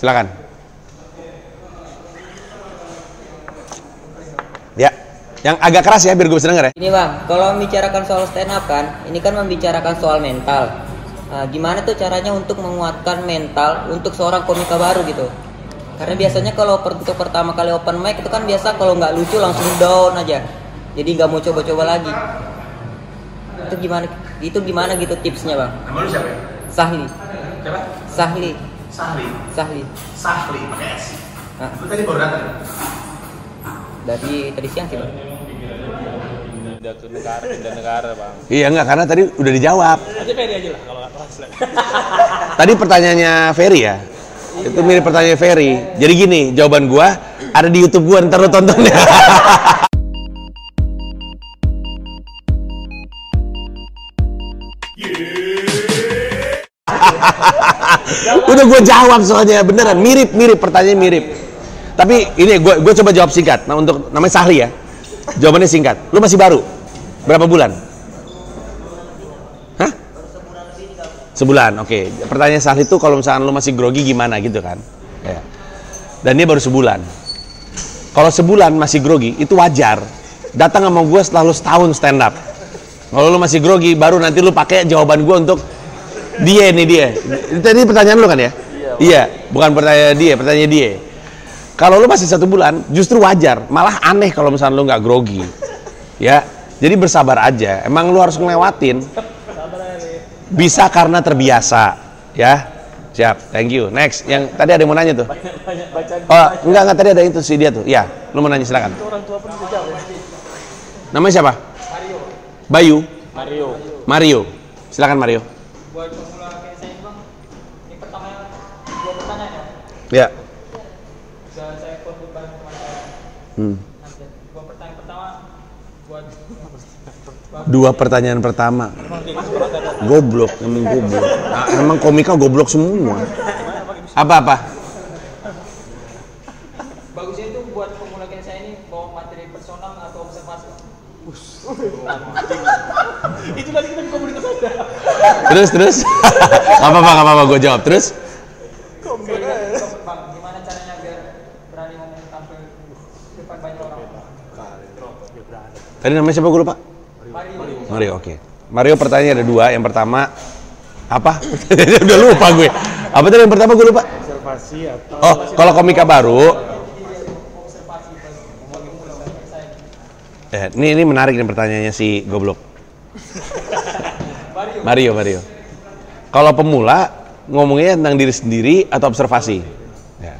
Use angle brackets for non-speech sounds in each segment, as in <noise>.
Silakan. Ya, yang agak keras ya biar gue bisa denger ya. Ini bang, kalau membicarakan soal stand up kan, ini kan membicarakan soal mental. Nah, gimana tuh caranya untuk menguatkan mental untuk seorang komika baru gitu? Karena biasanya kalau per- untuk pertama kali open mic itu kan biasa kalau nggak lucu langsung down aja. Jadi nggak mau coba-coba lagi. Itu gimana? Itu gimana gitu tipsnya bang? Nama lu siapa ya? Sahli, Siapa? Sahli, Sahli. Sahli. Sahli pakai S. Nah, Lu tadi baru datang. dari tadi siang sih bang. pindah ke negara pindah negara bang Iya enggak karena tadi udah dijawab. aja Ferry aja lah kalau translate <laughs> Tadi pertanyaannya Ferry ya. Itu mirip pertanyaan Ferry. Jadi gini, jawaban gua ada di YouTube gua ntar lu tonton ya. <laughs> Udah gua jawab soalnya beneran mirip mirip pertanyaan mirip. Tapi ini gua gua coba jawab singkat. Nah untuk namanya Sahli ya. Jawabannya singkat. Lu masih baru. Berapa bulan? Hah? Sebulan, oke. Pertanyaan Sahli itu kalau misalkan lu masih grogi gimana gitu kan? Ya. Dan dia baru sebulan. Kalau sebulan masih grogi, itu wajar. Datang sama gue setelah lu setahun stand up. Kalau lu masih grogi, baru nanti lu pakai jawaban gue untuk dia nih dia. Tadi pertanyaan lu kan ya? Iya, bukan pertanyaan dia, pertanyaan dia. Kalau lu masih satu bulan, justru wajar. Malah aneh kalau misalnya lu nggak grogi. Ya, jadi bersabar aja. Emang lu harus ngelewatin. Bisa karena terbiasa, ya. Siap, thank you. Next, yang tadi ada yang mau nanya tuh. Oh, enggak enggak tadi ada itu si dia tuh. Ya, lu mau nanya silakan. Namanya siapa? Mario. Bayu. Mario Mario. Silakan Mario. Buat pemula kayak saya bang, ini pertama dua pertanyaan ya. Ya. Bisa saya konfirmasi teman saya. Hmm. Nanti dua pertanyaan pertama buat Dua pertanyaan pertama. Goblok, emang goblok. Nah, emang komika goblok semua. Apa-apa? bagusnya itu buat pemula kayak saya ini bawa materi personal atau observasi. itu tadi kita Terus, terus. Gak apa-apa, gak apa-apa, gue jawab. Terus? Tadi namanya siapa gue lupa? Mario, oke. Mario pertanyaannya ada dua. Yang pertama, apa? <laughs> Udah lupa gue. Apa tadi yang pertama gue lupa? observasi atau Oh, kalau komika baru, eh, ini ini menarik nih pertanyaannya si goblok. Mario, Mario. Kalau pemula ngomongnya tentang diri sendiri atau observasi? Ya.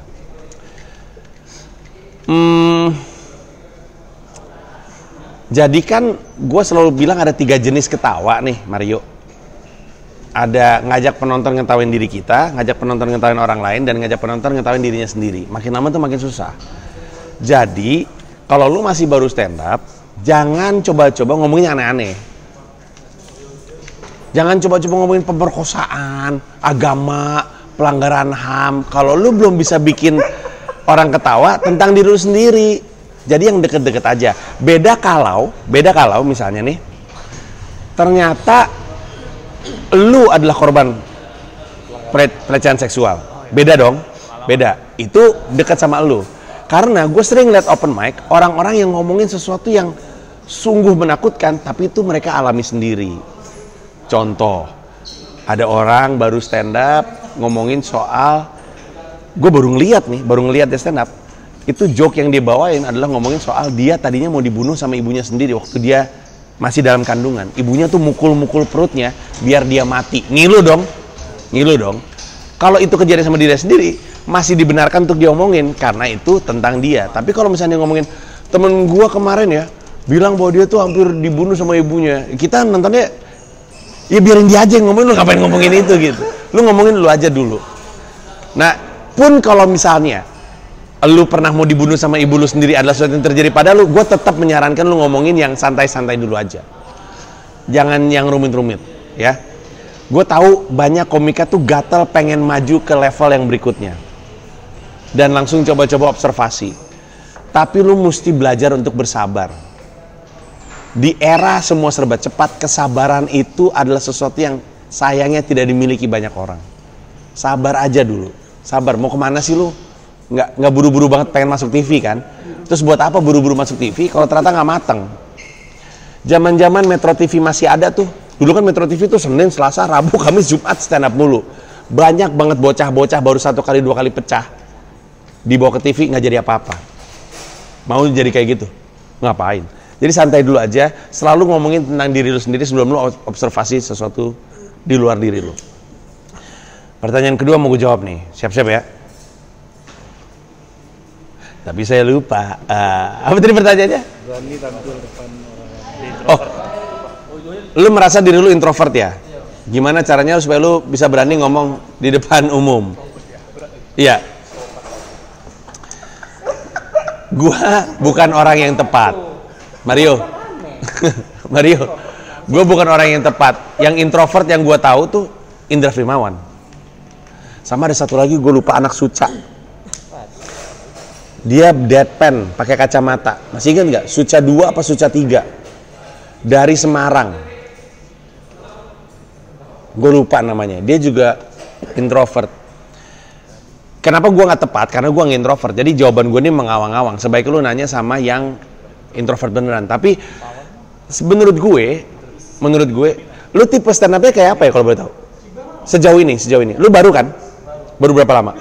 Hmm, jadi kan gue selalu bilang ada tiga jenis ketawa nih, Mario. Ada ngajak penonton ngetawain diri kita, ngajak penonton ngetawain orang lain, dan ngajak penonton ngetawain dirinya sendiri. Makin lama tuh makin susah. Jadi, kalau lu masih baru stand up, jangan coba-coba ngomongin aneh-aneh. Jangan coba-coba ngomongin pemerkosaan, agama, pelanggaran HAM. Kalau lu belum bisa bikin orang ketawa tentang diri lu sendiri. Jadi yang deket-deket aja. Beda kalau, beda kalau misalnya nih, ternyata lu adalah korban pele- pelecehan seksual. Beda dong, beda. Itu dekat sama lu. Karena gue sering lihat open mic, orang-orang yang ngomongin sesuatu yang sungguh menakutkan, tapi itu mereka alami sendiri. Contoh, ada orang baru stand up ngomongin soal, gue baru ngeliat nih, baru ngeliat dia stand up. Itu joke yang dia bawain adalah ngomongin soal dia tadinya mau dibunuh sama ibunya sendiri waktu dia masih dalam kandungan. Ibunya tuh mukul-mukul perutnya biar dia mati. Ngilu dong, ngilu dong. Kalau itu kejadian sama diri sendiri, masih dibenarkan untuk diomongin karena itu tentang dia. Tapi kalau misalnya dia ngomongin temen gua kemarin ya bilang bahwa dia tuh hampir dibunuh sama ibunya, kita nontonnya ya biarin dia aja yang ngomongin lu ngapain ngomongin itu gitu. Lu ngomongin lu aja dulu. Nah, pun kalau misalnya lu pernah mau dibunuh sama ibu lu sendiri adalah sesuatu yang terjadi pada lu, gue tetap menyarankan lu ngomongin yang santai-santai dulu aja. Jangan yang rumit-rumit, ya. Gue tahu banyak komika tuh gatel pengen maju ke level yang berikutnya. Dan langsung coba-coba observasi. Tapi lu mesti belajar untuk bersabar. Di era semua serba cepat, kesabaran itu adalah sesuatu yang sayangnya tidak dimiliki banyak orang. Sabar aja dulu. sabar. Mau ke mana sih lu? Nggak nggak buru-buru banget pengen masuk TV kan? Terus buat apa buru-buru masuk TV kalau ternyata nggak mateng? Zaman-zaman Metro TV masih ada tuh. Dulu kan Metro TV tuh Senin, Selasa, Rabu, <laughs> Kamis, Jumat stand up mulu. Banyak banget bocah-bocah baru satu kali dua kali pecah. Dibawa ke TV nggak jadi apa-apa. Mau jadi kayak gitu? Ngapain? Jadi santai dulu aja, selalu ngomongin tentang diri lu sendiri sebelum lu observasi sesuatu di luar diri lu. Pertanyaan kedua mau gue jawab nih, siap-siap ya. Tapi saya lupa. Ah, apa tadi pertanyaannya? Oh, lu merasa diri lu introvert ya? Gimana caranya supaya lu bisa berani ngomong di depan umum? Iya. Gua bukan orang yang tepat. Mario. <laughs> Mario. Gue bukan orang yang tepat. Yang introvert yang gue tahu tuh Indra Firmawan. Sama ada satu lagi gue lupa anak Suca. Dia deadpan, pakai kacamata. Masih ingat nggak? Suca 2 apa Suca 3? Dari Semarang. Gue lupa namanya. Dia juga introvert. Kenapa gue nggak tepat? Karena gue nggak introvert. Jadi jawaban gue ini mengawang-awang. Sebaiknya lu nanya sama yang introvert beneran. Tapi menurut gue, menurut gue, lu tipe stand up-nya kayak apa ya kalau boleh tahu? Sejauh ini, sejauh ini. Lu baru kan? Baru berapa lama?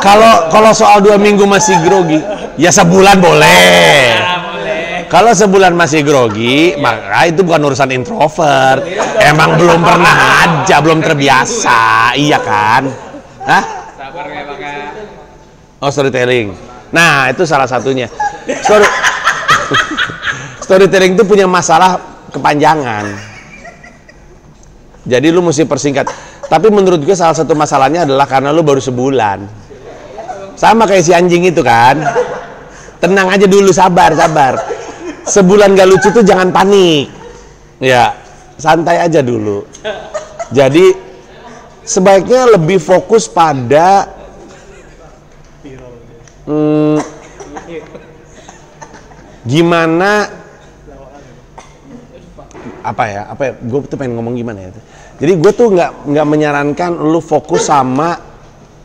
Kalau kalau soal dua minggu masih grogi, ya sebulan boleh. Kalau sebulan masih grogi, maka itu bukan urusan introvert. Emang belum pernah aja, belum terbiasa, iya kan? Hah? Oh storytelling. Nah itu salah satunya. Story <laughs> storytelling itu punya masalah kepanjangan. Jadi lu mesti persingkat. Tapi menurut gue salah satu masalahnya adalah karena lu baru sebulan. Sama kayak si anjing itu kan. Tenang aja dulu, sabar, sabar. Sebulan gak lucu tuh jangan panik. Ya, santai aja dulu. Jadi sebaiknya lebih fokus pada hmm, gimana apa ya apa ya gue tuh pengen ngomong gimana ya jadi gue tuh nggak nggak menyarankan lu fokus sama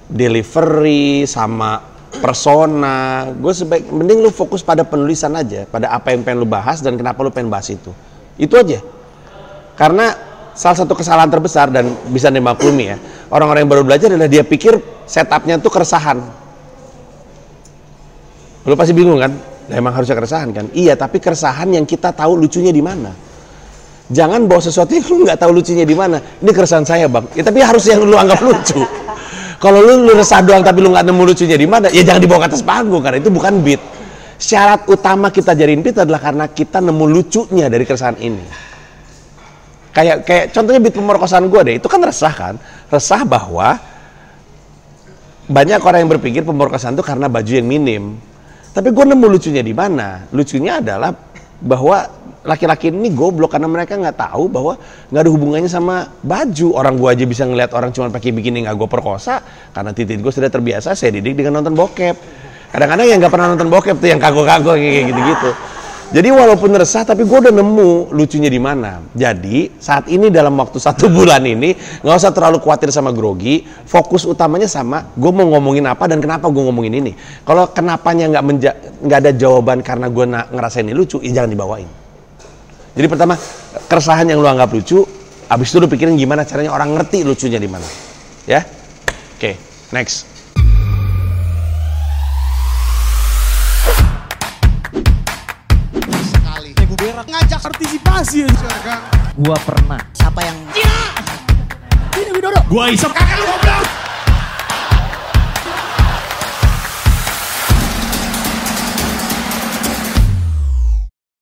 delivery sama persona. Gue sebaik mending lu fokus pada penulisan aja pada apa yang pengen lu bahas dan kenapa lu pengen bahas itu. Itu aja. Karena salah satu kesalahan terbesar dan bisa dimaklumi ya orang-orang yang baru belajar adalah dia pikir setupnya tuh keresahan. Lu pasti bingung kan? Nah, emang harusnya keresahan kan? Iya tapi keresahan yang kita tahu lucunya di mana? Jangan bawa sesuatu yang lu nggak tahu lucunya di mana. Ini keresahan saya bang. Ya tapi harus yang lu anggap lucu kalau lu, lu resah doang tapi lu nggak nemu lucunya di mana ya jangan dibawa ke atas panggung karena itu bukan beat. Syarat utama kita jadiin beat adalah karena kita nemu lucunya dari keresahan ini. Kayak kayak contohnya beat pemerkosaan gue deh itu kan resah kan? Resah bahwa banyak orang yang berpikir pemerkosaan itu karena baju yang minim. Tapi gue nemu lucunya di mana? Lucunya adalah bahwa laki-laki ini goblok karena mereka nggak tahu bahwa nggak ada hubungannya sama baju. Orang gua aja bisa ngeliat orang cuma pakai bikini nggak gue perkosa karena titik gue sudah terbiasa saya didik dengan nonton bokep. Kadang-kadang yang nggak pernah nonton bokep tuh yang kagok-kagok kayak gitu-gitu. Jadi walaupun resah tapi gue udah nemu lucunya di mana. Jadi saat ini dalam waktu satu bulan ini nggak usah terlalu khawatir sama grogi. Fokus utamanya sama gue mau ngomongin apa dan kenapa gue ngomongin ini. Kalau kenapanya nggak nggak ada jawaban karena gue ngerasain ini lucu ya jangan dibawain jadi pertama keresahan yang lu anggap lucu, abis itu lu pikirin gimana caranya orang ngerti lucunya di mana. Ya? Oke, okay, next. Sekali. Ibu Berak ngajak partisipasi Gua pernah. Siapa yang Ini Widodo. Gua isap kakak lu goblok.